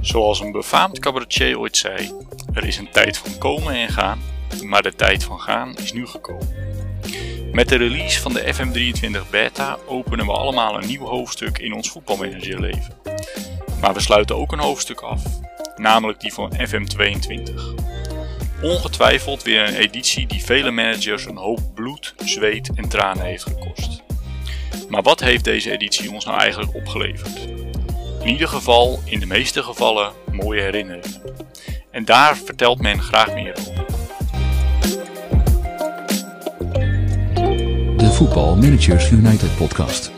Zoals een befaamd cabaretier ooit zei: er is een tijd van komen en gaan, maar de tijd van gaan is nu gekomen. Met de release van de FM23 Beta openen we allemaal een nieuw hoofdstuk in ons voetbalmanagerleven. Maar we sluiten ook een hoofdstuk af, namelijk die van FM22. Ongetwijfeld weer een editie die vele managers een hoop bloed, zweet en tranen heeft gekost. Maar wat heeft deze editie ons nou eigenlijk opgeleverd? In ieder geval, in de meeste gevallen, mooie herinneringen. En daar vertelt men graag meer over. De Voetbal Managers United podcast.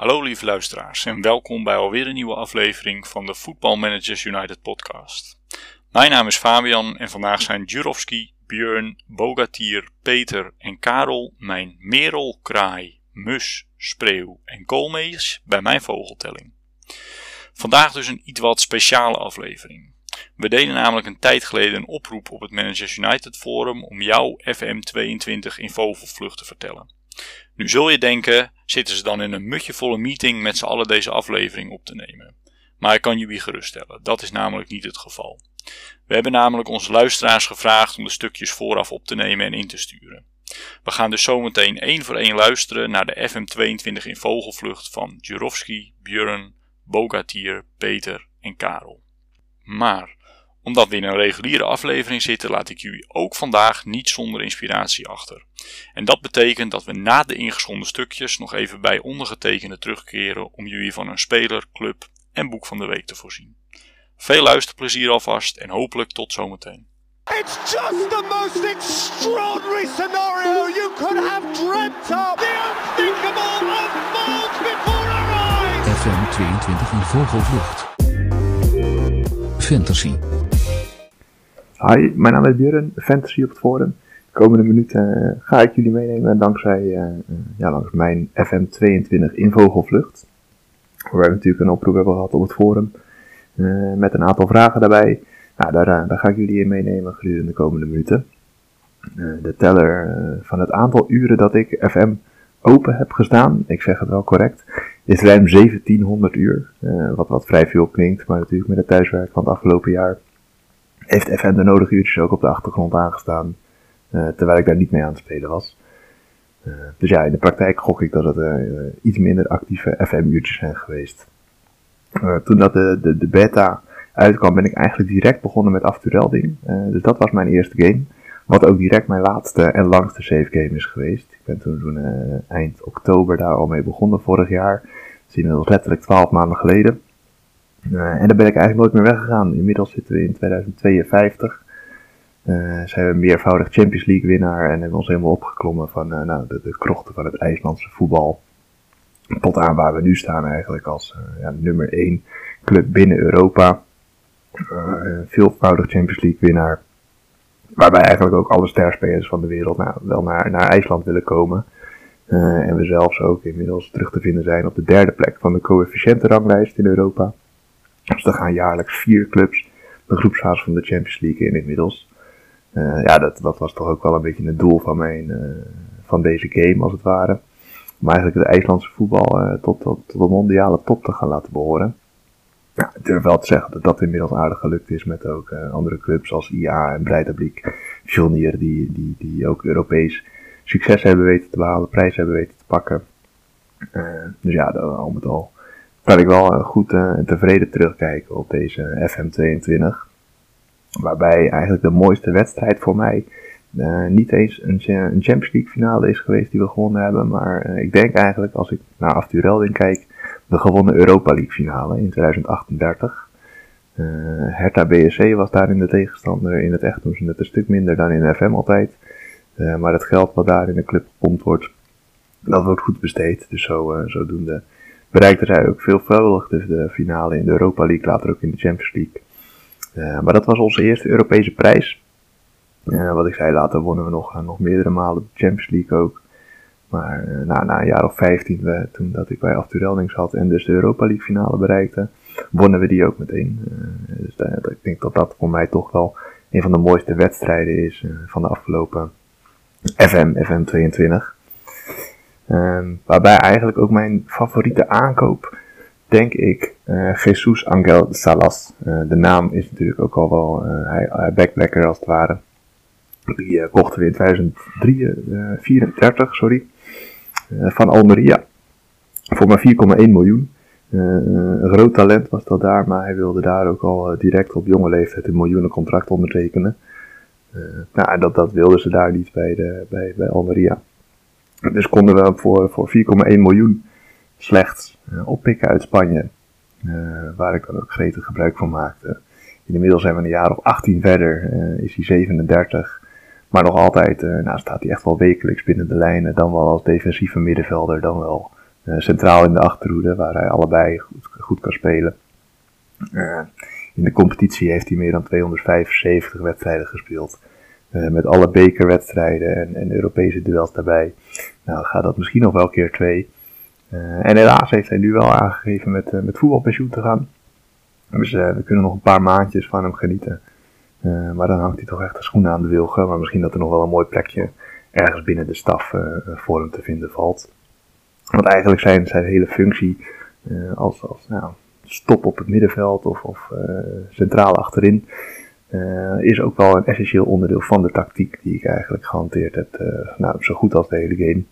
Hallo lieve luisteraars en welkom bij alweer een nieuwe aflevering van de Voetbal Managers United podcast. Mijn naam is Fabian en vandaag zijn Jurovski, Björn, Bogatier, Peter en Karel mijn merel, kraai, mus, spreeuw en koolmees bij mijn vogeltelling. Vandaag dus een iets wat speciale aflevering. We deden namelijk een tijd geleden een oproep op het Managers United forum om jouw FM22 in vogelvlucht te vertellen. Nu zul je denken, zitten ze dan in een mutjevolle meeting met z'n allen deze aflevering op te nemen? Maar ik kan jullie geruststellen, dat is namelijk niet het geval. We hebben namelijk onze luisteraars gevraagd om de stukjes vooraf op te nemen en in te sturen. We gaan dus zometeen één voor één luisteren naar de FM22 in vogelvlucht van Jurovski, Björn, Bogatier, Peter en Karel. Maar omdat we in een reguliere aflevering zitten, laat ik jullie ook vandaag niet zonder inspiratie achter. En dat betekent dat we na de ingeschonden stukjes nog even bij ondergetekende terugkeren om jullie van een speler, club en boek van de week te voorzien. Veel luisterplezier alvast en hopelijk tot zometeen. It's just the most extraordinary scenario you could have dreamt of. The unthinkable unfolds before our eyes. FM 22 in vogelvlucht. Fantasy. Hi, mijn naam is Björn, Fantasy op het forum. De komende minuten eh, ga ik jullie meenemen dankzij uh, ja, langs mijn FM22 in vogelvlucht. Waar we natuurlijk een oproep hebben gehad op het forum. Met een aantal vragen daarbij. Nou, daar, daar ga ik jullie in meenemen gedurende de komende minuten. de teller van het aantal uren dat ik FM open heb gestaan, ik zeg het wel correct, is ruim 1700 uur. Wat, wat vrij veel klinkt, maar natuurlijk met het thuiswerk van het afgelopen jaar heeft FM de nodige uurtjes ook op de achtergrond aangestaan, terwijl ik daar niet mee aan het spelen was. Uh, dus ja, in de praktijk gok ik dat het iets minder actieve FM-uurtjes zijn geweest. toen dat de, de, beta uitkwam, ben ik eigenlijk direct begonnen met Afturelding. dus dat was mijn eerste game. Wat ook direct mijn laatste en langste save game is geweest. Ik ben toen, toen uh, eind oktober daar al mee begonnen vorig jaar. Dat is inmiddels letterlijk 12 maanden geleden. Uh, en daar ben ik eigenlijk nooit meer weggegaan. Inmiddels zitten we in 2052. Uh, zijn we meervoudig Champions League winnaar en hebben ons helemaal opgeklommen van nou, de, krochten van het IJslandse voetbal. Tot aan waar we nu staan eigenlijk als ja, nummer 1 club binnen Europa. veelvoudig Champions League winnaar. Waarbij eigenlijk ook alle sterspelers van de wereld nou, wel naar, naar IJsland willen komen. En we zelfs ook inmiddels terug te vinden zijn op de derde plek van de coëfficiëntenranglijst in Europa. Dus er gaan jaarlijks vier clubs de groepsfase van de Champions League in inmiddels. Uh, ja, dat, dat was toch ook wel een beetje het doel van, mijn, uh, van deze game als het ware. Om eigenlijk het IJslandse voetbal tot, tot, tot de mondiale top te gaan laten behoren. Ja, ik durf wel te zeggen dat dat inmiddels aardig gelukt is met ook andere clubs als IA en Breidablik, Fjolnir, die, die, die ook Europees succes hebben weten te behalen, prijs hebben weten te pakken. Dus ja, al met al kan ik wel goed en tevreden terugkijken op deze FM22. Waarbij eigenlijk de mooiste wedstrijd voor mij niet eens een, Champions League finale is geweest die we gewonnen hebben. Maar ik denk eigenlijk als ik naar Afturelding kijk de gewonnen Europa League finale in 2038. Uh, eh, Hertha BSC was daarin de tegenstander. In het echt doen ze het een stuk minder dan in FM altijd. Maar het geld wat daar in de club gepompt wordt, dat wordt goed besteed. Dus zo, zodoende bereikte zij ook veelvuldig dus de finale in de Europa League, later ook in de Champions League. Maar dat was onze eerste Europese prijs. wat ik zei, later wonnen we nog, nog meerdere malen de Champions League ook. Maar na, na een jaar of 15, we, toen dat ik bij Afturelding zat en dus de Europa League finale bereikte, wonnen we die ook meteen. Dus ik denk dat dat voor mij toch wel een van de mooiste wedstrijden is van de afgelopen FM, FM 22. waarbij eigenlijk ook mijn favoriete aankoop denk ik, uh, Jesus Angel Salas. Uh, de naam is natuurlijk ook al wel, uh, hij, lekker als het ware. Die kochten we in 2034, sorry, van Almeria. Voor maar 4,1 miljoen. een groot talent was dat daar, maar hij wilde daar ook al direct op jonge leeftijd een miljoenen contract ondertekenen. nou, dat, dat wilden ze daar niet bij, de, bij, bij Almeria. Dus konden we voor, voor 4,1 miljoen slechts uh, oppikken uit Spanje. Uh, waar ik dan ook gretig gebruik van maakte. Inmiddels zijn we een jaar of 18 verder, uh, is hij 37. Maar nog altijd nou, staat hij echt wel wekelijks binnen de lijnen. Dan wel als defensieve middenvelder, dan wel centraal in de achterhoede, waar hij allebei goed, goed kan spelen. in de competitie heeft hij meer dan 275 wedstrijden gespeeld. met alle bekerwedstrijden en, en Europese duels daarbij. Nou, gaat dat misschien nog wel keer twee. Uh, en helaas heeft hij nu wel aangegeven met, uh, met voetbalpensioen te gaan. Dus uh, we kunnen nog een paar maandjes van hem genieten. maar dan hangt hij toch echt de schoenen aan de wilgen. Maar misschien dat er nog wel een mooi plekje ergens binnen de staf voor hem te vinden valt. Want eigenlijk zijn zijn hele functie als, als nou, stop op het middenveld of, of centraal achterin. is ook wel een essentieel onderdeel van de tactiek die ik eigenlijk gehanteerd heb. nou, zo goed als de hele game.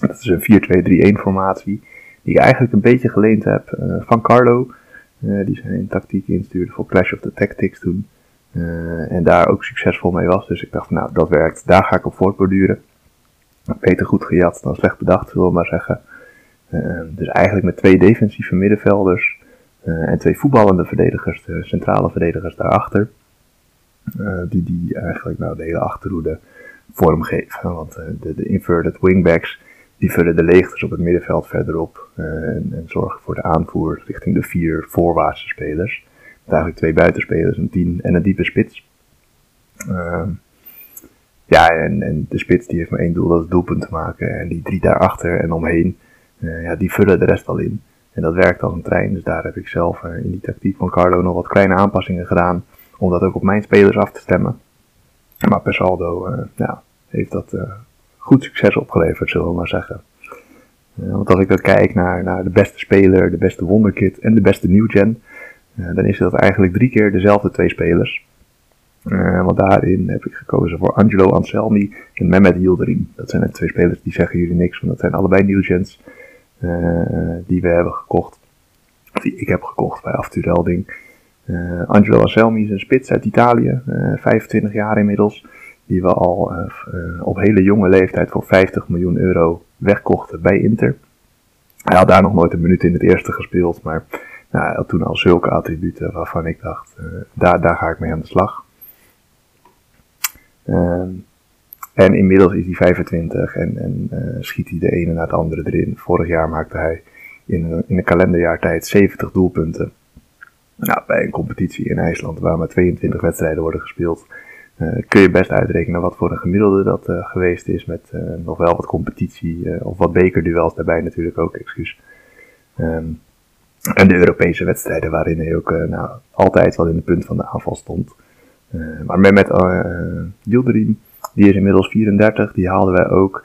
Dat is een 4-2-3-1 formatie. Die ik eigenlijk een beetje geleend heb uh, van Carlo. Uh, die zijn tactiek instuurde voor Clash of the Tactics toen. Uh, en daar ook succesvol mee was. Dus ik dacht, nou, dat werkt. Daar ga ik op voortborduren. Beter goed gejat dan slecht bedacht, zullen we maar zeggen. dus eigenlijk met twee defensieve middenvelders. en twee voetballende verdedigers, de centrale verdedigers daarachter. die, die eigenlijk nou, de hele achterhoede vormgeven. Want de, de inverted wingbacks die vullen de leegtes op het middenveld verderop uh, en, en, zorgen voor de aanvoer richting de vier voorwaartse spelers. Eigenlijk twee buitenspelers, een tien en een diepe spits. Uh, ja, en, de spits die heeft maar één doel, dat is doelpunt te maken. En die drie daarachter en omheen, uh, ja, die vullen de rest al in. En dat werkt als een trein, dus daar heb ik zelf in die tactiek van Carlo nog wat kleine aanpassingen gedaan. Om dat ook op mijn spelers af te stemmen. Maar per saldo ja, heeft dat goed succes opgeleverd, zullen we maar zeggen. Uh, want als ik dan kijk naar, naar de beste speler, de beste wonderkid en de beste new gen, uh, dan is dat eigenlijk drie keer dezelfde twee spelers. Uh, want daarin heb ik gekozen voor Angelo Anselmi en Mehmet Yildirim. Dat zijn de twee spelers die zeggen jullie niks, want dat zijn allebei new gens die we hebben gekocht. Die ik heb gekocht bij Afturelding. Angelo Anselmi is een spits uit Italië, 25 jaar inmiddels die we al uh, op hele jonge leeftijd voor 50 miljoen euro wegkochten bij Inter. Hij had daar nog nooit een minuut in het eerste gespeeld, maar nou, hij had toen al zulke attributen waarvan ik dacht, uh, daar, daar ga ik mee aan de slag. Uh, en inmiddels is hij 25 en, en schiet hij de ene na het andere erin. Vorig jaar maakte hij in een, in een kalenderjaartijd 70 doelpunten. Nou, bij een competitie in IJsland waar maar 22 wedstrijden worden gespeeld, uh, kun je best uitrekenen wat voor een gemiddelde dat uh, geweest is. Met uh, nog wel wat competitie of wat bekerduels daarbij natuurlijk ook, excuus. Um, en de Europese wedstrijden waarin hij ook nou, altijd wel in de punt van de aanval stond. maar met Yildirim, die is inmiddels 34, die haalden wij ook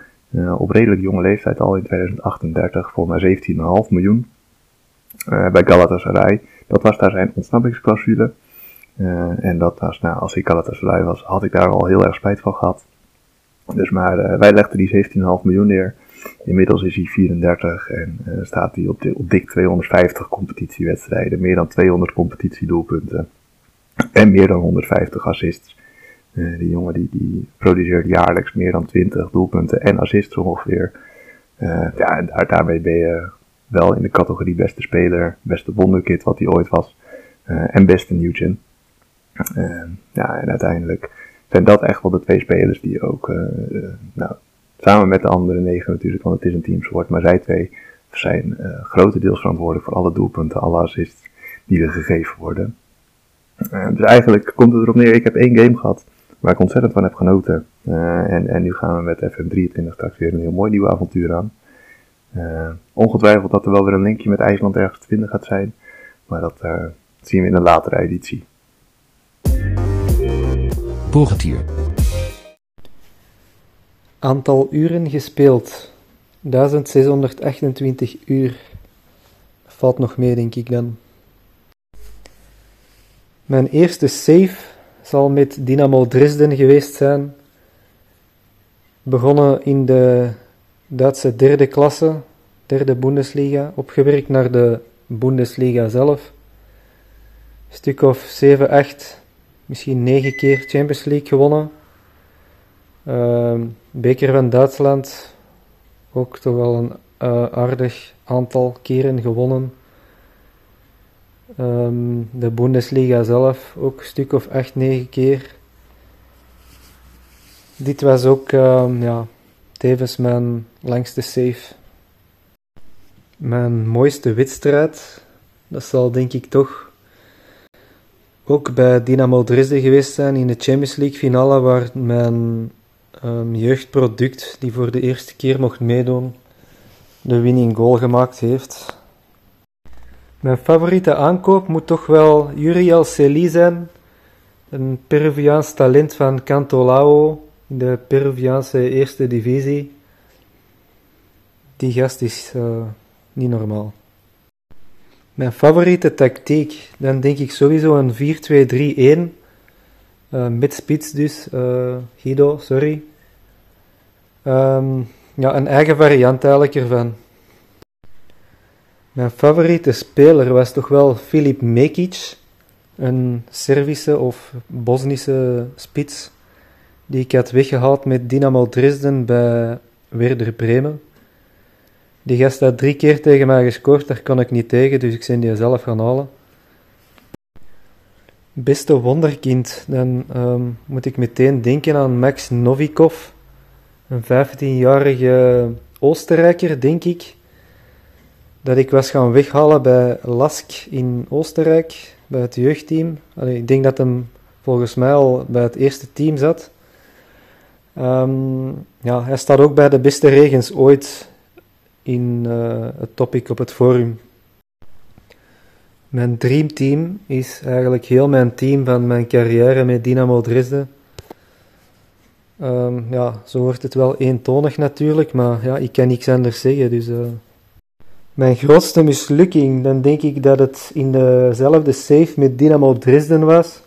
op redelijk jonge leeftijd al in 2038 voor maar 17,5 miljoen. bij Galatasaray. Dat was daar zijn ontsnappingsclausule. Uh, en dat was, nou, als ik Galatasaray was, had ik daar al heel erg spijt van gehad. Dus maar uh, wij legden die 17,5 miljoen neer. Inmiddels is hij 34 en uh, staat hij op, op dik 250 competitiewedstrijden, meer dan 200 competitiedoelpunten en meer dan 150 assists. die jongen die, die produceert jaarlijks meer dan 20 doelpunten en assists ongeveer. ja, en daar, daarmee ben je wel in de categorie beste speler, beste wonderkid wat hij ooit was en beste Newgen. Ehm, ja, en uiteindelijk zijn dat echt wel de twee spelers die ook, uh, nou, samen met de andere negen natuurlijk, want het is een teamsport, maar zij twee zijn uh, grotendeels verantwoordelijk voor alle doelpunten, alle assists die er gegeven worden. Uh, dus eigenlijk komt het erop neer, ik heb één game gehad waar ik ontzettend van heb genoten. en, en nu gaan we met FM23 straks weer een heel mooi nieuw avontuur aan. ongetwijfeld dat er wel weer een linkje met IJsland ergens te vinden gaat zijn, maar dat zien we in een latere editie. Aantal uren gespeeld. 1628 uur. Valt nog mee, denk ik dan. Mijn eerste save zal met Dynamo Dresden geweest zijn. Begonnen in de Duitse derde klasse, derde Bundesliga, opgewerkt naar de Bundesliga zelf. Stuk of 7, 8, misschien 9 keer Champions League gewonnen. Uh, Beker van Duitsland ook toch wel een uh, aardig aantal keren gewonnen. Um, de Bundesliga zelf ook een stuk of 8, 9 keer. Dit was ook um, ja, tevens mijn langste save. Mijn mooiste wedstrijd, dat zal denk ik toch ook bij Dynamo Dresden geweest zijn in de Champions League finale, waar mijn um, jeugdproduct, die voor de eerste keer mocht meedoen, de winning goal gemaakt heeft. Mijn favoriete aankoop moet toch wel Uriel Celi zijn, een Peruviaans talent van Cantolao in de Peruviaanse eerste divisie. Die gast is uh, niet normaal. Mijn favoriete tactiek, dan denk ik sowieso een 4-2-3-1. Uh, met spits dus, uh, Guido, sorry. Um, ja, een eigen variant eigenlijk ervan. Mijn favoriete speler was toch wel Filip Mekic, een Servische of Bosnische spits, die ik had weggehaald met Dynamo Dresden bij Werder Bremen. Die gast had drie keer tegen mij gescoord, daar kon ik niet tegen, dus ik ben die zelf gaan halen. Beste wonderkind, dan um, moet ik meteen denken aan Max Novikov, een 15-jarige Oostenrijker, denk ik, dat ik was gaan weghalen bij Lask in Oostenrijk, bij het jeugdteam. Ik denk dat hem volgens mij al bij het eerste team zat. Um, ja, hij staat ook bij de beste regens ooit in uh, het topic op het forum. Mijn dreamteam is eigenlijk heel mijn team van mijn carrière met Dynamo Dresden. Um, ja, zo wordt het wel eentonig natuurlijk, maar ja, ik kan niks anders zeggen. Dus, uh... Mijn grootste mislukking, dan denk ik dat het in dezelfde save met Dynamo Dresden was.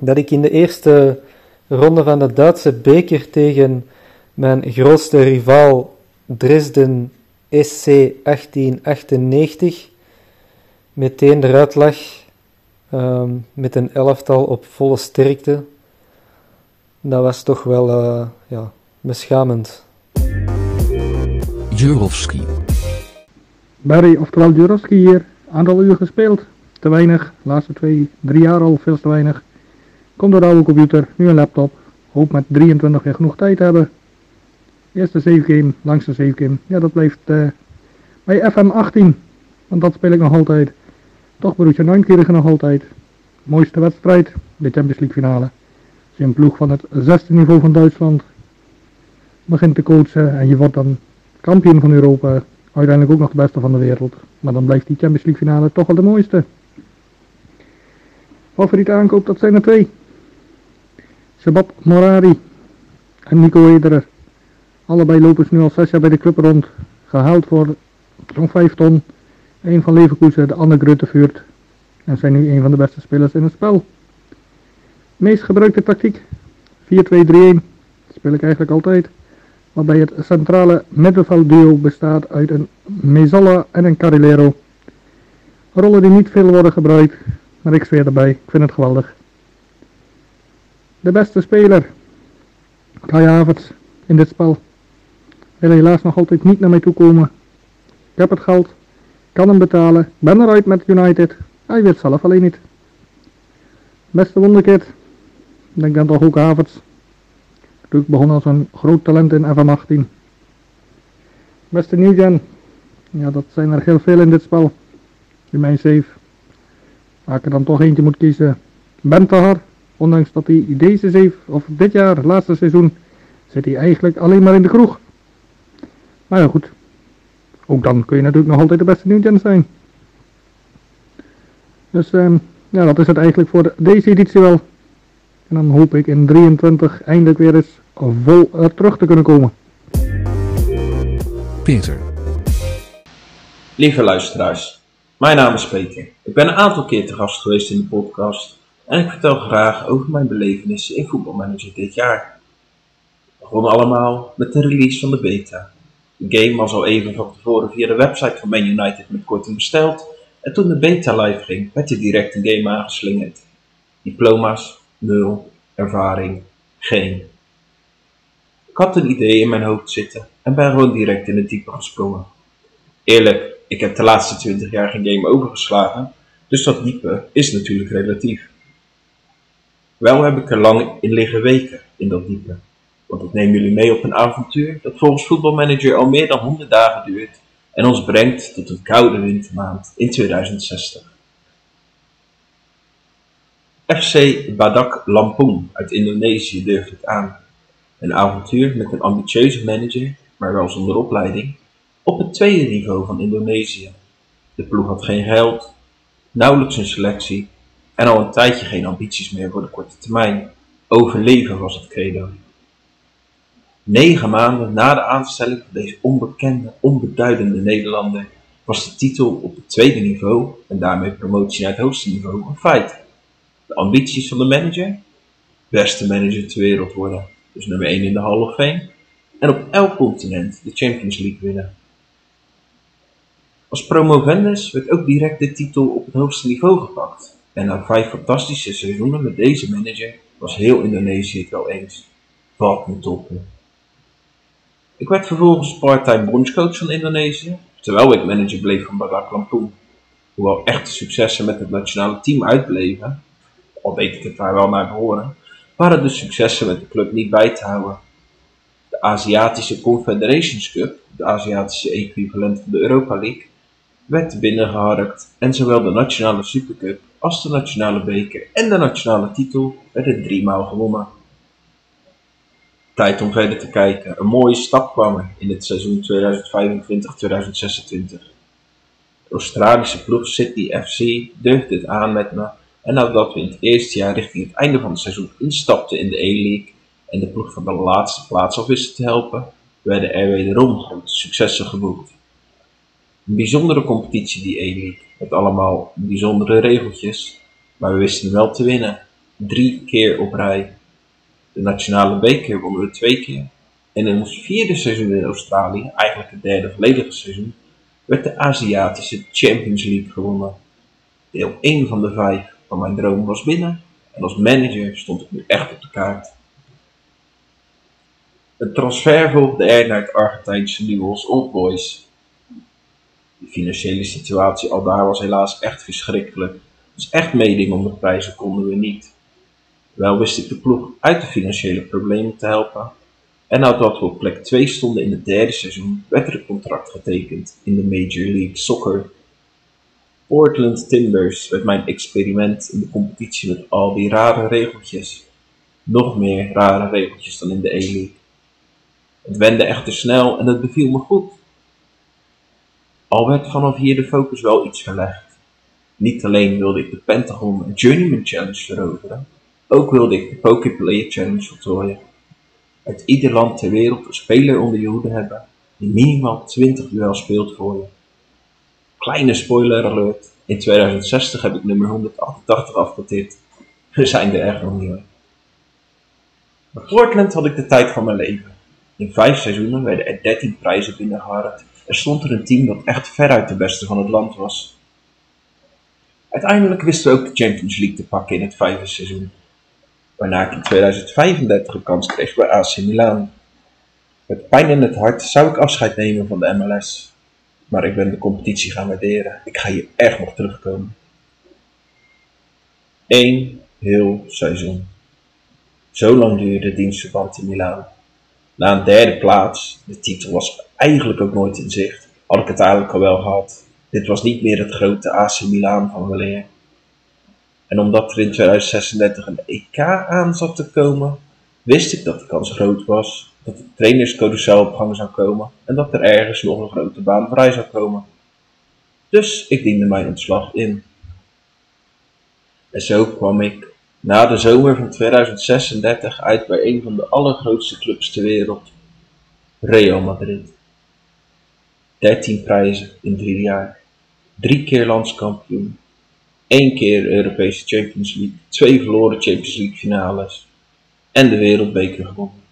Dat ik in de eerste ronde van de Duitse beker tegen mijn grootste rivaal Dresden SC 1898 meteen eruit lag um, met een elftal op volle sterkte. Dat was toch wel uh, ja, beschamend. Jurovski. Barry, oftewel Jurovski hier, aantal uur gespeeld. Te weinig, de laatste twee, drie jaar al veel te weinig. Komt door de oude computer, nu een laptop. Hoop met 23 weer genoeg tijd te hebben. Eerste save game, langste save game. Ja, dat blijft uh, bij FM 18. Want dat speel ik nog altijd. Toch Borussia Neunkirchen nog altijd. Mooiste wedstrijd, de Champions League finale. Als je een ploeg van het zesde niveau van Duitsland begint te coachen en je wordt dan kampioen van Europa. Uiteindelijk ook nog de beste van de wereld. Maar dan blijft die Champions League finale toch wel de mooiste. Favoriete aankoop, dat zijn er twee. Shabab Morari en Nico Ederer. Allebei lopen ze nu al zes jaar bij de club rond. Gehaald voor zo'n 5 ton. Een van Leverkusen, de andere Gruttevuurt. En zijn nu een van de beste spelers in het spel. Meest gebruikte tactiek 4-2-3-1. speel ik eigenlijk altijd. Waarbij het centrale middenveldduo bestaat uit een Mezalla en een Carrilero. Rollen die niet veel worden gebruikt. Maar ik zweer erbij, ik vind het geweldig. De beste speler. Kai Havertz in dit spel. Wil helaas nog altijd niet naar mij toe komen. Ik heb het geld. Kan hem betalen. Ben eruit met United. Hij weet zelf alleen niet. Beste wonderkid. Denk dan toch ook Havertz. Ik begon als een groot talent in FM18. Beste Nieuwgen. Ja, dat zijn er heel veel in dit spel. In mijn save. Waar ik er dan toch eentje moet kiezen. Bentahar. Ondanks dat hij deze save, of dit jaar, laatste seizoen, zit hij eigenlijk alleen maar in de kroeg. Maar ja goed, ook dan kun je natuurlijk nog altijd de beste Newgen zijn. Dus um, ja, dat is het eigenlijk voor deze editie wel. En dan hoop ik in 23 eindelijk weer eens vol uh, terug te kunnen komen. Peter. Lieve luisteraars, mijn naam is Peter. Ik ben een aantal keer te gast geweest in de podcast en ik vertel graag over mijn belevenissen in voetbalmanager dit jaar. Het begon allemaal met de release van de beta. Game was al even van tevoren via de website van Man United met korting besteld en toen de beta live ging werd er direct een game aangeslingerd. Diploma's, nul, ervaring, geen. Ik had een idee in mijn hoofd zitten en ben gewoon direct in het diepe gesprongen. Eerlijk, ik heb de laatste 20 jaar geen game overgeslagen, dus dat diepe is natuurlijk relatief. Wel heb ik er lang in liggen weken in dat diepe, want ik neem jullie mee op een avontuur dat volgens voetbalmanager al meer dan 100 dagen duurt en ons brengt tot een koude wintermaand in 2060. FC Badak Lampung uit Indonesië durft het aan. Een avontuur met een ambitieuze manager, maar wel zonder opleiding, op het tweede niveau van Indonesië. De ploeg had geen geld, nauwelijks een selectie en al een tijdje geen ambities meer voor de korte termijn. Overleven was het credo. Negen maanden na de aanstelling van deze onbekende, onbeduidende Nederlander was de titel op het tweede niveau en daarmee promotie naar het hoogste niveau een feit. De ambities van de manager? Beste manager ter wereld worden, dus nummer 1 in de Hall of Fame. En op elk continent de Champions League winnen. Als promovendus werd ook direct de titel op het hoogste niveau gepakt. En na vijf fantastische seizoenen met deze manager was heel Indonesië het wel eens. Valt me toppen. Ik werd vervolgens part-time bondscoach van Indonesië, terwijl ik manager bleef van Badak Lampung. Hoewel echte successen met het nationale team uitbleven, al deed ik het daar wel naar behoren, waren de successen met de club niet bij te houden. De Aziatische Confederations Cup, de Aziatische equivalent van de Europa League, werd binnengeharkt en zowel de Nationale Supercup als de Nationale Beker en de Nationale Titel werden driemaal gewonnen. Tijd om verder te kijken. Een mooie stap kwam er in het seizoen 2025-2026. De Australische ploeg Sydney FC durfde het aan met me en nadat we in het eerste jaar richting het einde van het seizoen instapten in de E-League en de ploeg van de laatste plaats af wisten te helpen, werden er wederom grote successen geboekt. Een bijzondere competitie die E-League, met allemaal bijzondere regeltjes, maar we wisten wel te winnen. Drie keer op rij. De nationale beker wonnen we twee keer. En in ons vierde seizoen in Australië, eigenlijk het derde volledige seizoen, werd de Aziatische Champions League gewonnen. Deel 1 van de vijf van mijn droom was binnen en als manager stond ik nu echt op de kaart. Het transfer volgde er naar het Argentijnse Newell's Old Boys. De financiële situatie al daar was helaas echt verschrikkelijk, dus echt meedingen om de prijzen konden we niet. Wel wist ik de ploeg uit de financiële problemen te helpen en nadat we op plek 2 stonden in het derde seizoen, werd er een contract getekend in de Major League Soccer Portland Timbers werd mijn experiment in de competitie met al die rare regeltjes. Nog meer rare regeltjes dan in de E-League. Het wende echter snel en het beviel me goed. Al werd vanaf hier de focus wel iets verlegd. Niet alleen wilde ik de Pentagon en Journeyman Challenge veroveren, ook wilde ik de Poképlayer Challenge voltooien. Uit ieder land ter wereld een speler onder je hoede hebben die minimaal 20 duel speelt voor je. Kleine spoiler alert. In 2060 heb ik nummer 188 afgeteerd. We zijn er echt nog niet. Bij Portland had ik de tijd van mijn leven. In vijf seizoenen werden er 13 prijzen binnengehaald. Er stond er een team dat echt veruit de beste van het land was. Uiteindelijk wisten we ook de Champions League te pakken in het vijfde seizoen. Waarna ik in 2035 een kans kreeg bij AC Milan. Met pijn in het hart zou ik afscheid nemen van de MLS. Maar ik ben de competitie gaan waarderen. Ik ga hier echt nog terugkomen. Eén heel seizoen. Zo lang duurde de dienstverband in Milaan. Na een derde plaats, de titel was eigenlijk ook nooit in zicht, had ik het eigenlijk al wel gehad. Dit was niet meer het grote AC Milan van weleer. En omdat er in 2036 een EK aan zat te komen, wist ik dat de kans groot was dat de trainerscarousel op gang zou komen en dat er ergens nog een grote baan vrij zou komen. Dus ik diende mijn ontslag in. En zo kwam ik na de zomer van 2036 uit bij een van de allergrootste clubs ter wereld, Real Madrid. 13 prijzen in drie jaar, drie keer landskampioen, één keer Europese Champions League, twee verloren Champions League finales en de wereldbeker gewonnen.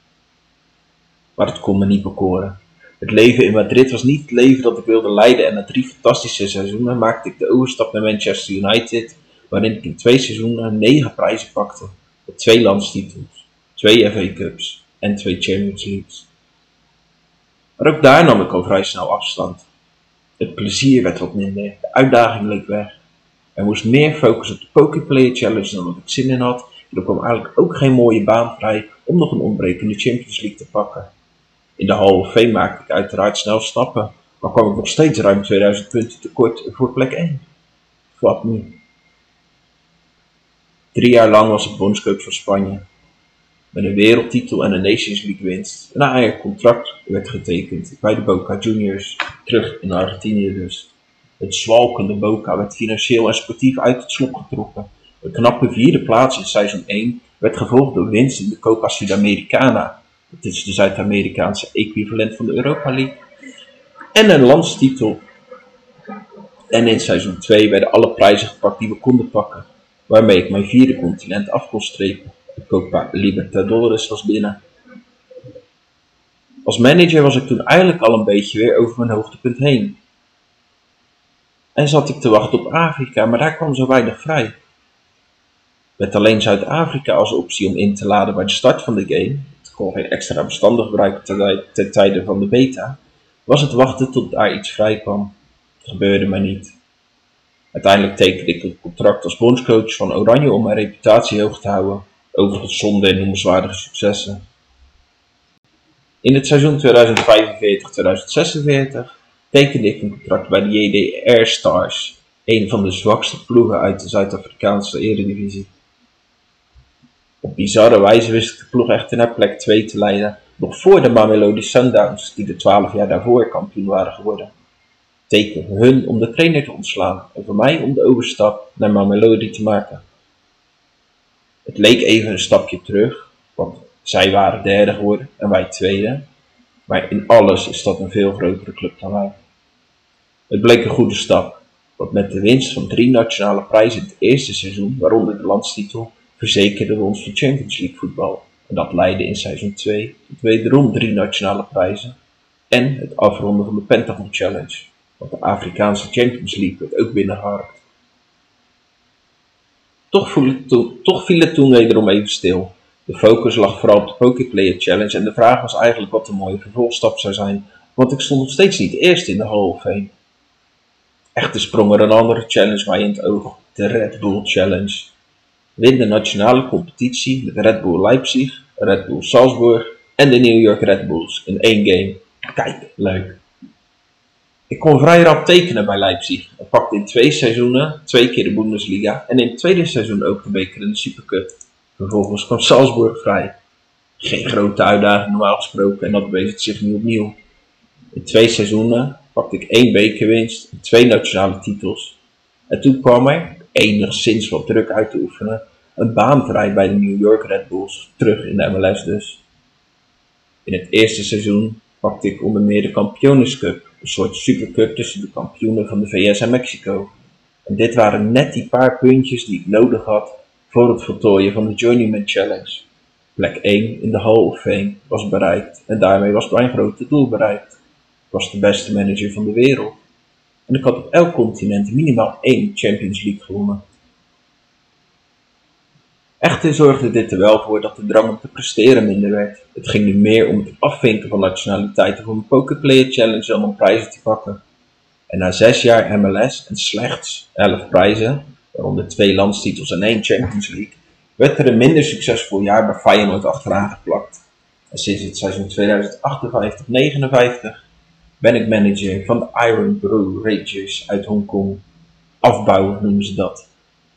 Maar het kon me niet bekoren. Het leven in Madrid was niet het leven dat ik wilde leiden en na drie fantastische seizoenen maakte ik de overstap naar Manchester United, waarin ik in twee seizoenen negen prijzen pakte, met twee landstitels, twee FA Cups en twee Champions Leagues. Maar ook daar nam ik al vrij snel afstand. Het plezier werd wat minder, de uitdaging leek weg. Er moest meer focus op de Poképlayer Challenge dan wat ik zin in had, en er kwam eigenlijk ook geen mooie baan vrij om nog een ontbrekende Champions League te pakken. In de Hall of maakte ik uiteraard snel stappen, maar kwam ik nog steeds ruim 2000 punten tekort voor plek 1. Wat nu? Drie jaar lang was ik bondscoach van Spanje. Met een wereldtitel en een Nations League winst. Een contract werd getekend bij de Boca Juniors, terug in Argentinië dus. Het zwalkende Boca werd financieel en sportief uit het slop getrokken. Een knappe vierde plaats in seizoen 1 werd gevolgd door winst in de Copa Sudamericana. Dat is de Zuid-Amerikaanse equivalent van de Europa League. En een landstitel. En in seizoen 2 werden alle prijzen gepakt die we konden pakken. Waarmee ik mijn vierde continent af kon strepen. De Copa Libertadores was binnen. Als manager was ik toen eigenlijk al een beetje weer over mijn hoogtepunt heen. En zat ik te wachten op Afrika, maar daar kwam zo weinig vrij. Met alleen Zuid-Afrika als optie om in te laden bij de start van de game, het kon geen extra bestanden gebruiken ten, tijde van de beta, was het wachten tot daar iets vrij kwam. Het gebeurde maar niet. Uiteindelijk tekende ik een contract als bondscoach van Oranje om mijn reputatie hoog te houden, overigens zonder noemenswaardige successen. In het seizoen 2045-2046 tekende ik een contract bij de JDR Stars, een van de zwakste ploegen uit de Zuid-Afrikaanse eredivisie. Op bizarre wijze wist ik de ploeg echter naar plek 2 te leiden, nog voor de Mamelodi Sundowns, die de 12 jaar daarvoor kampioen waren geworden. Teken hun om de trainer te ontslaan en voor mij om de overstap naar Mamelodi te maken. Het leek even een stapje terug, want zij waren derde geworden en wij tweede, maar in alles is dat een veel grotere club dan wij. Het bleek een goede stap, want met de winst van drie nationale prijzen in het eerste seizoen, waaronder de landstitel, verzekerden we ons voor Champions League voetbal. En dat leidde in seizoen 2 tot wederom drie nationale prijzen en het afronden van de Pentagon Challenge, want de Afrikaanse Champions League werd ook binnengeharkt. Toch, toch viel het toen wederom even stil. De focus lag vooral op de Poképlayer Challenge en de vraag was eigenlijk wat de mooie vervolgstap zou zijn, want ik stond nog steeds niet eerst in de Hall of Fame. Echter sprong er een andere challenge mij in het oog, de Red Bull Challenge. Win de nationale competitie met Red Bull Leipzig, Red Bull Salzburg en de New York Red Bulls in één game. Kijk, leuk. Ik kon vrij rap tekenen bij Leipzig en pakte in twee seizoenen twee keer de Bundesliga en in het tweede seizoen ook de beker in de Supercup. Vervolgens kwam Salzburg vrij. Geen grote uitdaging normaal gesproken en dat bewees zich nu opnieuw. In twee seizoenen pakte ik één bekerwinst twee nationale titels. En toen kwam er, enigszins wat druk uit te oefenen, een baan bij de New York Red Bulls, terug in de MLS dus. In het eerste seizoen pakte ik onder meer de Kampiones Cup, een soort supercup tussen de kampioenen van de VS en Mexico. En dit waren net die paar puntjes die ik nodig had voor het voltooien van de Journeyman Challenge. Plek 1 in de Hall of Fame was bereikt en daarmee was mijn grote doel bereikt. Was de beste manager van de wereld. En ik had op elk continent minimaal één Champions League gewonnen. Echter zorgde dit er wel voor dat de drang om te presteren minder werd. Het ging nu meer om het afvinken van nationaliteiten voor een Pokerplayer Challenge dan om prijzen te pakken. En na zes jaar MLS en slechts 11 prijzen, waaronder twee landstitels en één Champions League, werd er een minder succesvol jaar bij Feyenoord achteraan geplakt. En sinds het seizoen 2058-59 ben ik manager van de Iron Brew Rangers uit Hongkong. Afbouwen noemen ze dat.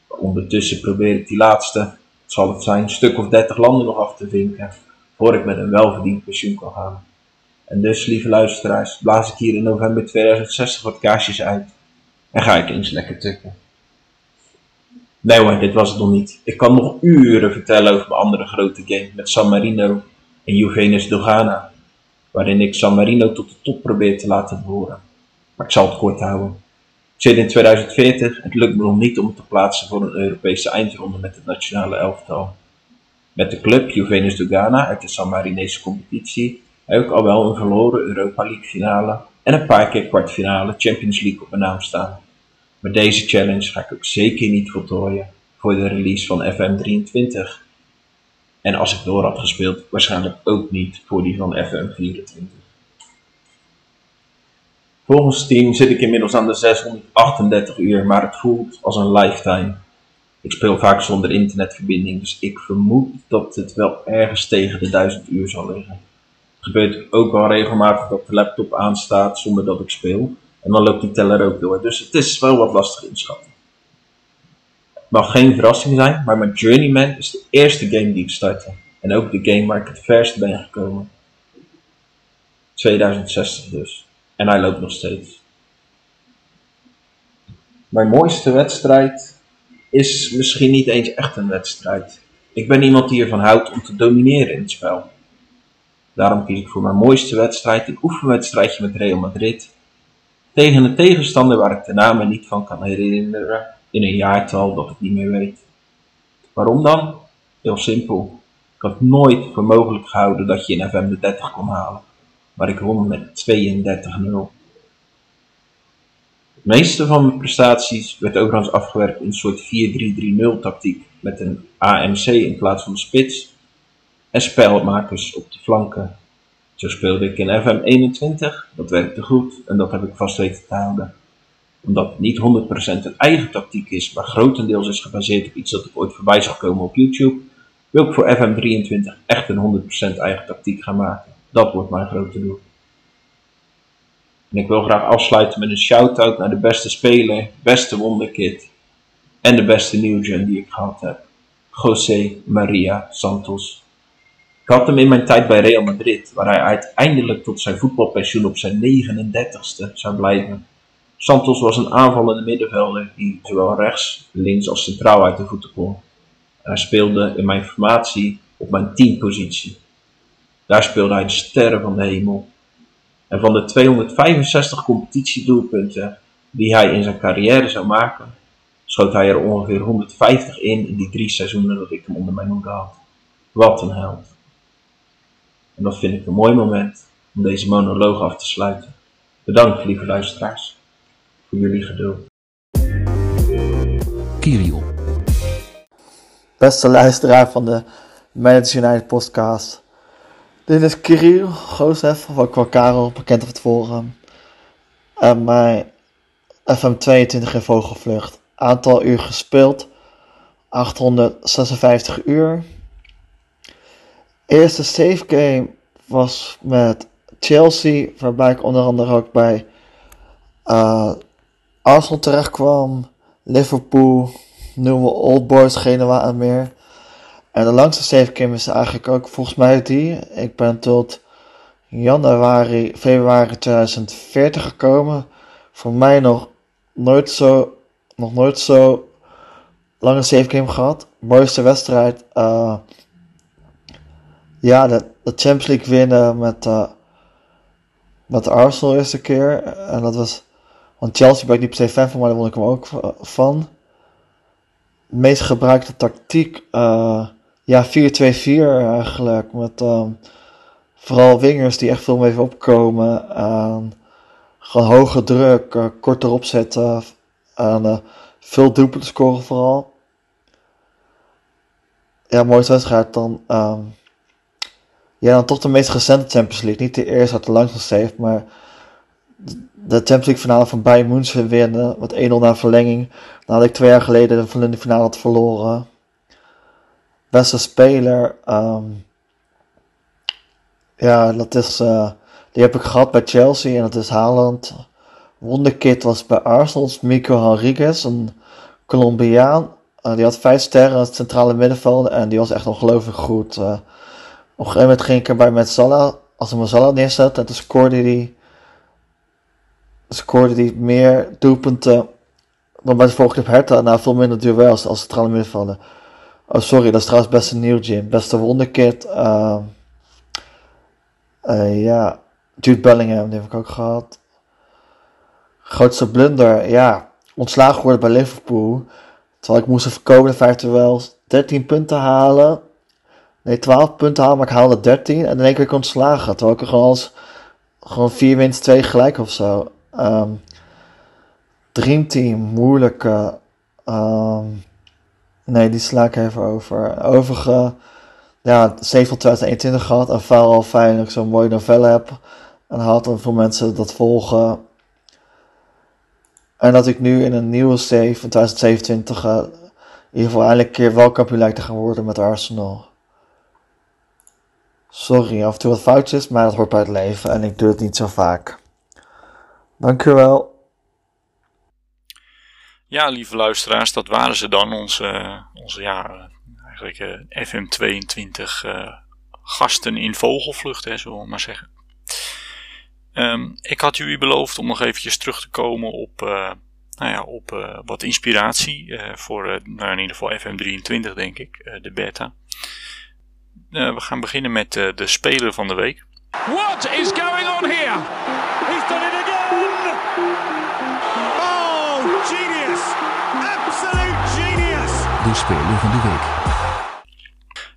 Ondertussen probeer ik die laatste, het zal het zijn, stuk of dertig landen nog af te vinken, voor ik met een welverdiend pensioen kan gaan. En dus, lieve luisteraars, blaas ik hier in november 2060 wat kaarsjes uit en ga ik eens lekker tukken. Nee hoor, dit was het nog niet. Ik kan nog uren vertellen over mijn andere grote game met San Marino en Juventus Dogana, waarin ik San Marino tot de top probeer te laten behoren. Maar ik zal het kort houden. Ik zit in 2040, het lukt me nog niet om te plaatsen voor een Europese eindronde met het nationale elftal. Met de club Juventus Dogana uit de San Marinese competitie heb ik al wel een verloren Europa League finale en een paar keer kwartfinale Champions League op mijn naam staan. Maar deze challenge ga ik ook zeker niet voltooien voor de release van FM23. En als ik door had gespeeld, waarschijnlijk ook niet voor die van FM24. Volgens Steam zit ik inmiddels aan de 638 uur, maar het voelt als een lifetime. Ik speel vaak zonder internetverbinding, dus ik vermoed dat het wel ergens tegen de 1000 uur zal liggen. Het gebeurt ook wel regelmatig dat de laptop aanstaat zonder dat ik speel. En dan loopt die teller ook door. Dus het is wel wat lastig inschatten. Mag geen verrassing zijn, maar mijn Journeyman is de eerste game die ik startte. En ook de game waar ik het verst ben gekomen. 2060 dus. En hij loopt nog steeds. Mijn mooiste wedstrijd is misschien niet eens echt een wedstrijd. Ik ben iemand die ervan houdt om te domineren in het spel. Daarom kies ik voor mijn mooiste wedstrijd een oefenwedstrijdje met Real Madrid. Tegen een tegenstander waar ik de namen niet van kan herinneren in een jaartal dat ik niet meer weet. Waarom dan? Heel simpel. Ik had nooit voor mogelijk gehouden dat je in FM de 30 kon halen. Maar ik won met 32-0. Het meeste van mijn prestaties werd overigens afgewerkt in een soort 4-3-3-0 tactiek met een AMC in plaats van de spits en spelmakers op de flanken. Zo speelde ik in FM 21, dat werkte goed en dat heb ik vast weten te houden. Omdat het niet 100% een eigen tactiek is, maar grotendeels is gebaseerd op iets dat ik ooit voorbij zag komen op YouTube, wil ik voor FM 23 echt een 100% eigen tactiek gaan maken. Dat wordt mijn grote doel. En ik wil graag afsluiten met een shout-out naar de beste speler, beste wonderkid en de beste nieuwgen die ik gehad heb. José Maria Santos. Ik had hem in mijn tijd bij Real Madrid, waar hij uiteindelijk tot zijn voetbalpensioen op zijn 39ste zou blijven. Santos was een aanvallende middenvelder die zowel rechts, links als centraal uit de voeten kon. hij speelde in mijn formatie op mijn teampositie. Daar speelde hij de sterren van de hemel. En van de 265 competitiedoelpunten die hij in zijn carrière zou maken, schoot hij er ongeveer 150 in in die drie seizoenen dat ik hem onder mijn hoede had. Wat een held. En dat vind ik een mooi moment om deze monoloog af te sluiten. Bedankt, lieve luisteraars, jullie geduld. Kiriel. Beste luisteraar van de Managers United podcast. Dit is Kirill Goosef van Karel, bekend op het forum. En mijn FM22 in Vogelvlucht. Aantal uur gespeeld, 856 uur. Eerste save game was met Chelsea, waarbij ik onder andere ook bij uh, Arsenal terecht kwam, Liverpool, noemen Old Boys, Genoa en meer. En de langste save game is eigenlijk ook volgens mij die. Ik ben tot januari, februari 2040 gekomen. Voor mij nog nooit zo, nog nooit zo lange save game gehad. Mooiste wedstrijd. Uh, ja, de, de Champions League winnen met, uh, met Arsenal eerste keer. En dat was. Want Chelsea ben ik niet per se fan van, maar daar won ik hem ook van. De meest gebruikte tactiek. Uh, ja, 4-2-4 eigenlijk. Met um, vooral wingers die echt veel mee opkomen. En gewoon hoge druk, uh, korter opzetten. En uh, veel doelpunten scoren vooral. Ja, mooiste wedstrijd dan. Um, ja, dan toch de meest recente Champions League. Niet de eerste uit de langste save, maar de Champions League finale van Bayern München winnen. Met 1-0 na verlenging. Nadat ik twee jaar geleden de finale had verloren. Beste speler. Um, ja, dat is. Uh, die heb ik gehad bij Chelsea en dat is Haaland. Wonderkid was bij Arsenal, Mico Rodriguez, een Colombiaan. Uh, die had vijf sterren in het centrale middenveld en die was echt ongelooflijk goed. Uh, op een gegeven moment ging ik erbij met Salah, als hij Salah neerzet, en toen scoorde hij, scoorde hij meer doelpunten dan bij de volgende Hertha nou veel minder duels als centrale middenvelder. Oh, sorry, dat is trouwens best een nieuw gym. Beste wonderkid. Uh, uh, ja, Jude Bellingham, die heb ik ook gehad. Grootste blunder, ja, ontslagen geworden bij Liverpool. Terwijl ik moest even komen vijf wel 13 punten halen. Nee, 12 punten halen, maar ik haalde 13. En in één keer ontslagen. Terwijl ik er gewoon als gewoon 4 winst, 2 gelijk of zo. Um, Dreamteam, moeilijke. Um, nee, die sla ik even over. Overige, ja, 7 2021 gehad. En vooral fijn dat ik zo'n mooie novelle heb. En had en veel mensen dat volgen. En dat ik nu in een nieuwe save van 2027 uh, in ieder geval eindelijk keer wel kampioen lijkt te gaan worden met Arsenal. Sorry, af en toe wat foutjes, maar dat hoort bij het leven en ik doe het niet zo vaak. Dankjewel. Ja, lieve luisteraars, dat waren ze dan, onze, onze ja, eigenlijk uh, FM22 uh, gasten in vogelvlucht, hè, zullen we maar zeggen. Um, ik had jullie beloofd om nog eventjes terug te komen op, uh, nou ja, op uh, wat inspiratie uh, voor nou in ieder geval FM23 denk ik, de beta. we gaan beginnen met de speler van de week. What is going on here? De van de week.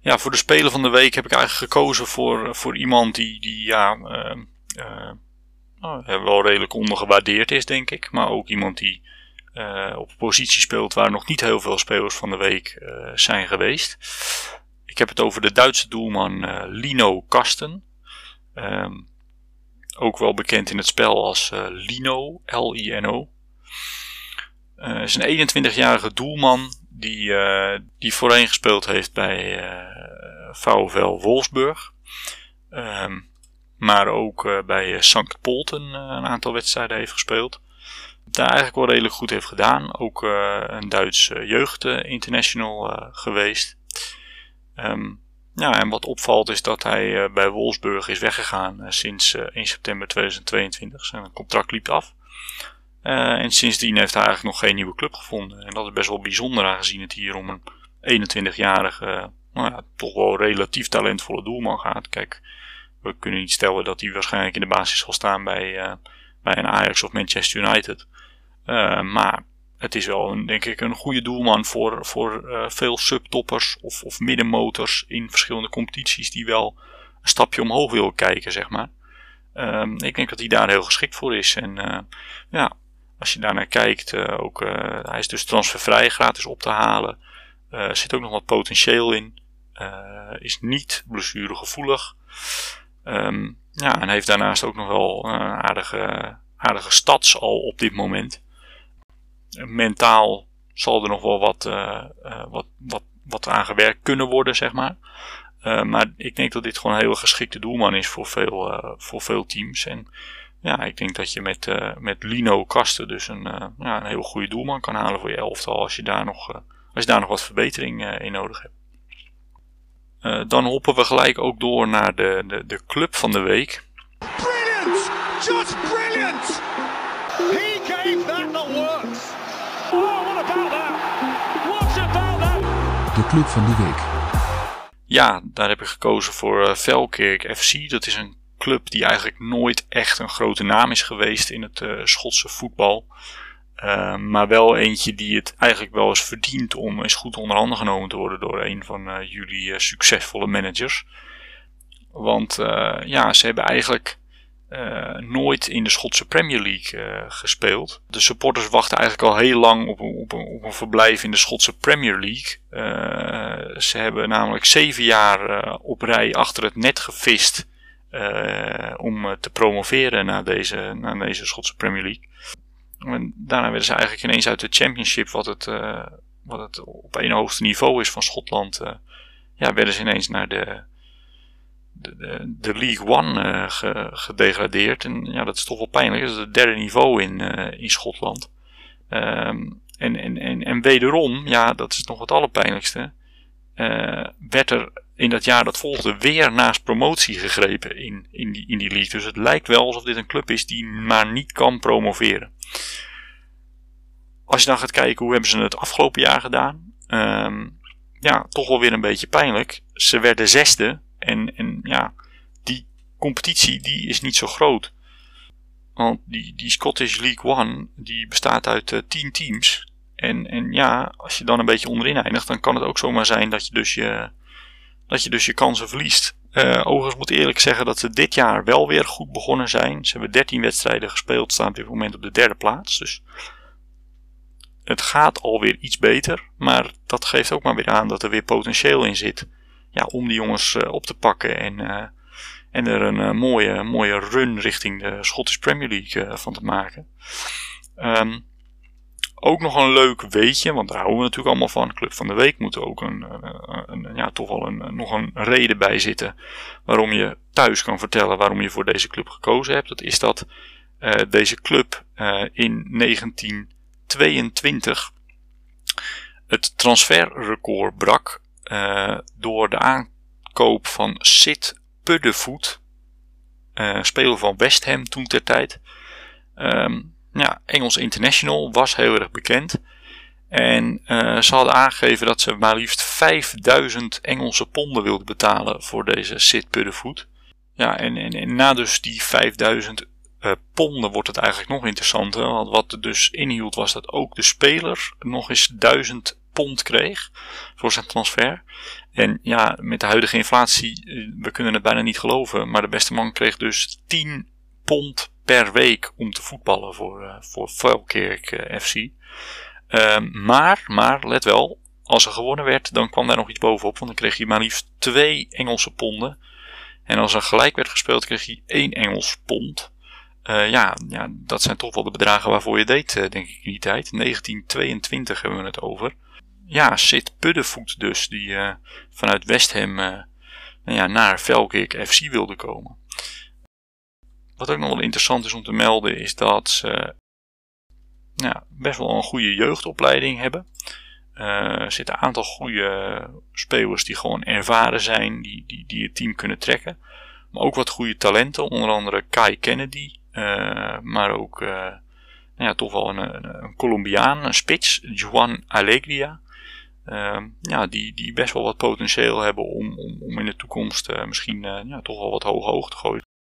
Ja, voor de speler van de week heb ik eigenlijk gekozen voor, voor iemand die, die ja, uh, nou, wel redelijk ondergewaardeerd is, denk ik. Maar ook iemand die uh, op positie speelt waar nog niet heel veel spelers van de week uh, zijn geweest. Ik heb het over de Duitse doelman uh, Lino Kasten. Um, ook wel bekend in het spel als Lino, L-I-N-O. is een 21-jarige doelman die, die voorheen gespeeld heeft bij VfL Wolfsburg. Um, maar ook uh, bij Sankt Polten uh, een aantal wedstrijden heeft gespeeld. Daar eigenlijk wel redelijk goed heeft gedaan. Ook uh, een Duits jeugd international geweest. Um, ja, en wat opvalt is dat hij bij Wolfsburg is weggegaan sinds 1 september 2022. Zijn contract liep af. En sindsdien heeft hij eigenlijk nog geen nieuwe club gevonden. En dat is best wel bijzonder aangezien het hier om een 21-jarige, nou ja, toch wel relatief talentvolle doelman gaat. Kijk, we kunnen niet stellen dat hij waarschijnlijk in de basis zal staan bij, uh, bij een Ajax of Manchester United. Uh, maar het is wel, een, denk ik, een goede doelman voor, voor veel subtoppers of, of middenmotors in verschillende competities die wel een stapje omhoog willen kijken, zeg maar. Ehm, ik denk dat hij daar heel geschikt voor is. En ja, als je daarnaar kijkt, ook, hij is dus transfervrij, gratis op te halen. Er zit ook nog wat potentieel in. is niet blessuregevoelig. Um, ja, en heeft daarnaast ook nog wel een aardige, aardige stads al op dit moment. Mentaal zal er nog wel wat, wat, wat, wat aan gewerkt kunnen worden, zeg maar. Maar ik denk dat dit gewoon een hele geschikte doelman is voor veel, voor veel teams. En ja, ik denk dat je met, met Lino Kasten dus een, ja, een heel goede doelman kan halen voor je elftal als je daar nog, als je daar nog wat verbetering in nodig hebt. Uh, dan hoppen we gelijk ook door naar de, de, de club van de week. Brilliant! Just brilliant! He gave that the works. Oh, what about that? What about that? De club van de week. Ja, daar heb ik gekozen voor uh, Velkerk FC. Dat is een club die eigenlijk nooit echt een grote naam is geweest in het uh, Schotse voetbal. Uh, maar wel eentje die het eigenlijk wel eens verdient om eens goed onder handen genomen te worden door een van uh, jullie succesvolle managers. Want ja, ze hebben eigenlijk nooit in de Schotse Premier League gespeeld. De supporters wachten eigenlijk al heel lang op een, op op een verblijf in de Schotse Premier League. ze hebben namelijk zeven jaar op rij achter het net gevist om te promoveren naar deze, naar deze Schotse Premier League. En daarna werden ze eigenlijk ineens uit de Championship, wat het, uh, wat het op een hoogste niveau is van Schotland, ja, werden ze ineens naar de, de, de, League One ge, gedegradeerd. En ja, dat is toch wel pijnlijk. Dat is het derde niveau in, in Schotland. Um, en, en, en, en wederom, ja, dat is nog het allerpijnlijkste, werd er in dat jaar dat volgde weer naast promotie gegrepen in, in, die, in die league. Dus het lijkt wel alsof dit een club is die maar niet kan promoveren. als je dan gaat kijken hoe hebben ze het afgelopen jaar gedaan. Ehm, ja, toch wel weer een beetje pijnlijk. Ze werden zesde. En, en ja, die competitie die is niet zo groot. Want die, die Scottish League One die bestaat uit uh, tien teams. En, en ja, als je dan een beetje onderin eindigt, dan kan het ook zomaar zijn dat je dus je, dat je, dus je kansen verliest. Uh, overigens moet ik eerlijk zeggen dat ze dit jaar wel weer goed begonnen zijn. Ze hebben 13 wedstrijden gespeeld, staan op dit moment op de derde plaats. Dus het gaat alweer iets beter. Maar dat geeft ook maar weer aan dat er weer potentieel in zit. Ja, om die jongens uh, op te pakken en, uh, en er een mooie, mooie run richting de Scottish Premier League van te maken. Um, ook nog een leuk weetje, want daar houden we natuurlijk allemaal van. Club van de Week moet er ook een, een, een ja, toch wel een, nog een reden bij zitten. Waarom je thuis kan vertellen waarom je voor deze club gekozen hebt. Dat is dat deze club in 19 2022 het transferrecord brak door de aankoop van Sid Puddevoet, speler van West Ham toen ter tijd. Um, ja, Engels International was heel erg bekend. En uh, ze hadden aangegeven dat ze maar liefst 5000 Engelse ponden wilden betalen voor deze Sid Puddevoet. Ja, en, en, na dus die 5000 uh, ponden wordt het eigenlijk nog interessanter. Want wat het dus inhield was dat ook de speler nog eens 1000 pond kreeg voor zijn transfer. En ja, met de huidige inflatie, eh, we kunnen het bijna niet geloven. Maar de beste man kreeg dus 10 pond per week om te voetballen voor, uh, voor Falkirk FC. Uh, maar, maar, let wel, als er gewonnen werd, dan kwam daar nog iets bovenop. Want dan kreeg hij maar liefst 2 Engelse ponden. En als er gelijk werd gespeeld, kreeg hij 1 Engels pond. Uh, ja, ja, dat zijn toch wel de bedragen waarvoor je deed, denk ik, in die tijd. 1922 hebben we het over. Ja, Sid Puddevoet dus, die vanuit West Ham nou ja, naar Velkirk FC wilde komen. Wat ook nog wel interessant is om te melden, is dat ze best wel een goede jeugdopleiding hebben. er zitten een aantal goede spelers die gewoon ervaren zijn, die, die, die het team kunnen trekken. Maar ook wat goede talenten, onder andere Kai Kennedy, uh, maar ook uh, nou ja, toch wel een, een, Colombiaan, een spits, Juan Alegria. Uh, ja, die, die best wel wat potentieel hebben om, om, om in de toekomst uh, misschien ja, toch wel wat hoog hoog te gooien.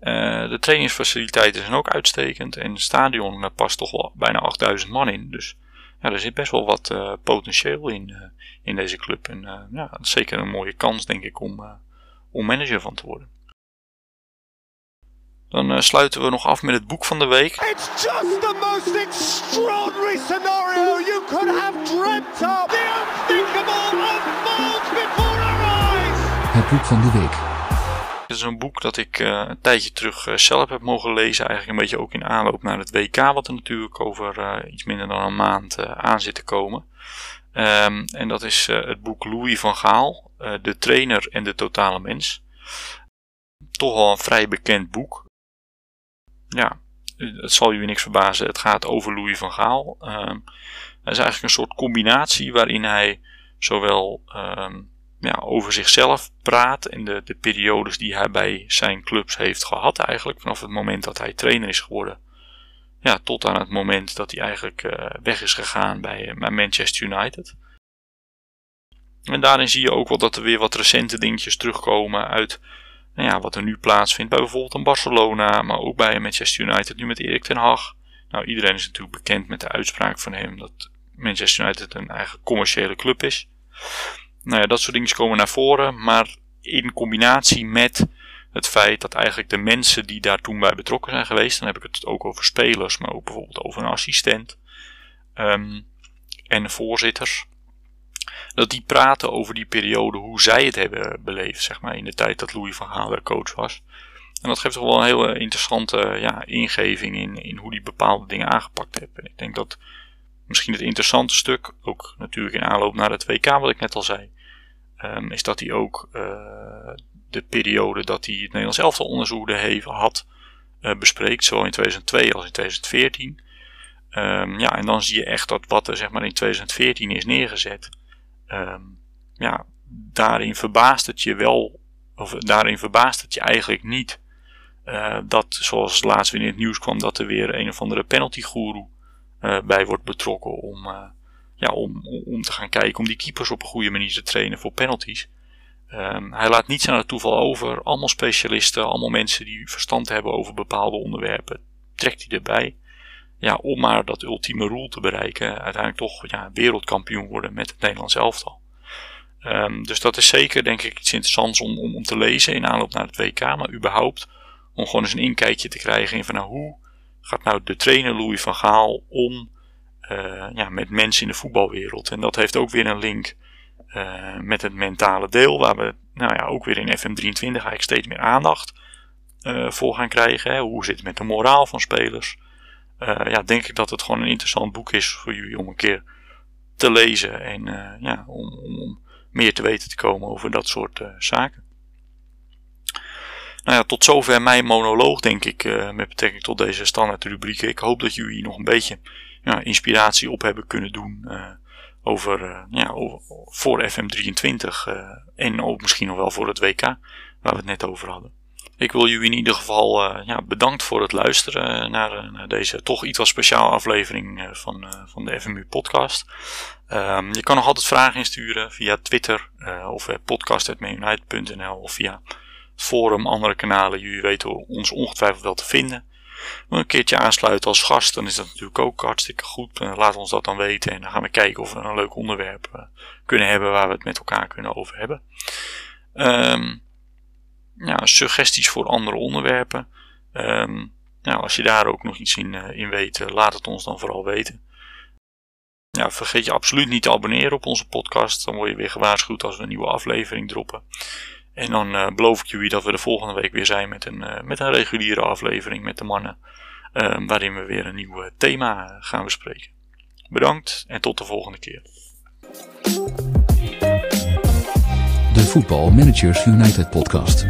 De trainingsfaciliteiten zijn ook uitstekend en het stadion daar past toch wel bijna 8000 man in. Dus ja, er zit best wel wat potentieel in, in deze club. En ja, dat is zeker een mooie kans denk ik om, om manager van te worden. Dan uh, sluiten we nog af met het boek van de week. It's just the most extraordinary scenario you could have dreamt of. The unthinkable unfolds before our eyes. Het boek van de week. Het is een boek dat ik uh, een tijdje terug uh, zelf heb mogen lezen. Eigenlijk een beetje ook in aanloop naar het WK, wat er natuurlijk over iets minder dan een maand aan zit te komen. Um, en dat is het boek Louis van Gaal, De trainer en de totale mens. Toch wel een vrij bekend boek ja, het zal jullie niks verbazen. Het gaat over Louis van Gaal. Het is eigenlijk een soort combinatie waarin hij zowel um, ja, over zichzelf praat en de, de periodes die hij bij zijn clubs heeft gehad eigenlijk. Vanaf het moment dat hij trainer is geworden. Ja, tot aan het moment dat hij eigenlijk uh, weg is gegaan bij, bij Manchester United. En daarin zie je ook wel dat er weer wat recente dingetjes terugkomen uit nou ja, wat er nu plaatsvindt bij bijvoorbeeld een Barcelona, maar ook bij Manchester United nu met Erik ten Hag. Nou, iedereen is natuurlijk bekend met de uitspraak van hem dat Manchester United een eigen commerciële club is. Nou ja, dat soort dingen komen naar voren, maar in combinatie met het feit dat eigenlijk de mensen die daar toen bij betrokken zijn geweest, dan heb ik het ook over spelers, maar ook bijvoorbeeld over een assistent um, en voorzitters, dat die praten over die periode, hoe zij het hebben beleefd, zeg maar, in de tijd dat Louis van Gaal er coach was. En dat geeft toch wel een hele interessante ja, ingeving in, in hoe die bepaalde dingen aangepakt hebben. En ik denk dat misschien het interessante stuk, ook natuurlijk in aanloop naar het WK, wat ik net al zei, um, is dat hij ook uh, de periode dat hij het Nederlands elftal onderzoekte heeft, had, uh, bespreekt, zowel in 2002 als in 2014. Um, ja, en dan zie je echt dat wat er zeg maar in 2014 is neergezet, um, ja, daarin verbaast het je wel, of daarin verbaast het je eigenlijk niet. Uh, dat, zoals laatst weer in het nieuws kwam, dat er weer een of andere penalty guru bij wordt betrokken om, ja, om, om te gaan kijken, om die keepers op een goede manier te trainen voor penalties. Um, hij laat niets aan het toeval over. Allemaal specialisten, allemaal mensen die verstand hebben over bepaalde onderwerpen. Trekt hij erbij. Ja, om maar dat ultieme doel te bereiken. Uiteindelijk toch ja, wereldkampioen worden met het Nederlands elftal. Um, dus dat is zeker denk ik iets interessants om, om, om, te lezen in aanloop naar het WK. Maar überhaupt om gewoon eens een inkijkje te krijgen in van nou, hoe gaat nou de trainer Louis van Gaal om uh, ja, met mensen in de voetbalwereld. En dat heeft ook weer een link uh, met het mentale deel, waar we nou ja, ook weer in FM23 eigenlijk steeds meer aandacht uh, voor gaan krijgen. Hè. Hoe zit het met de moraal van spelers? Ja, denk ik dat het gewoon een interessant boek is voor jullie om een keer te lezen en ja, om, om, om, meer te weten te komen over dat soort zaken. Nou ja, tot zover mijn monoloog, denk ik, met betrekking tot deze standaard rubrieken. Ik hoop dat jullie nog een beetje ja, inspiratie op hebben kunnen doen over, uh, ja, over, voor FM23 uh, en ook misschien nog wel voor het WK, waar we het net over hadden. Ik wil jullie in ieder geval uh, ja, bedankt voor het luisteren naar, deze toch iets wat speciale aflevering van, van de FMU podcast. Um, je kan nog altijd vragen insturen via Twitter of podcast.manunited.nl of via forum, andere kanalen. Jullie weten ons ongetwijfeld wel te vinden een keertje aansluiten als gast, dan is dat natuurlijk ook hartstikke goed. Uh, laat ons dat dan weten en dan gaan we kijken of we een leuk onderwerp uh, kunnen hebben waar we het met elkaar kunnen over hebben. Ja, suggesties voor andere onderwerpen. Um, nou, als je daar ook nog iets in, uh, in weet, laat het ons dan vooral weten. Vergeet je absoluut niet te abonneren op onze podcast. Dan word je weer gewaarschuwd als we een nieuwe aflevering droppen. En dan uh, beloof ik jullie dat we de volgende week weer zijn met een, uh, met een reguliere aflevering met de mannen. Uh, waarin we weer een nieuw thema gaan bespreken. Bedankt en tot de volgende keer. De Voetbal Managers United podcast.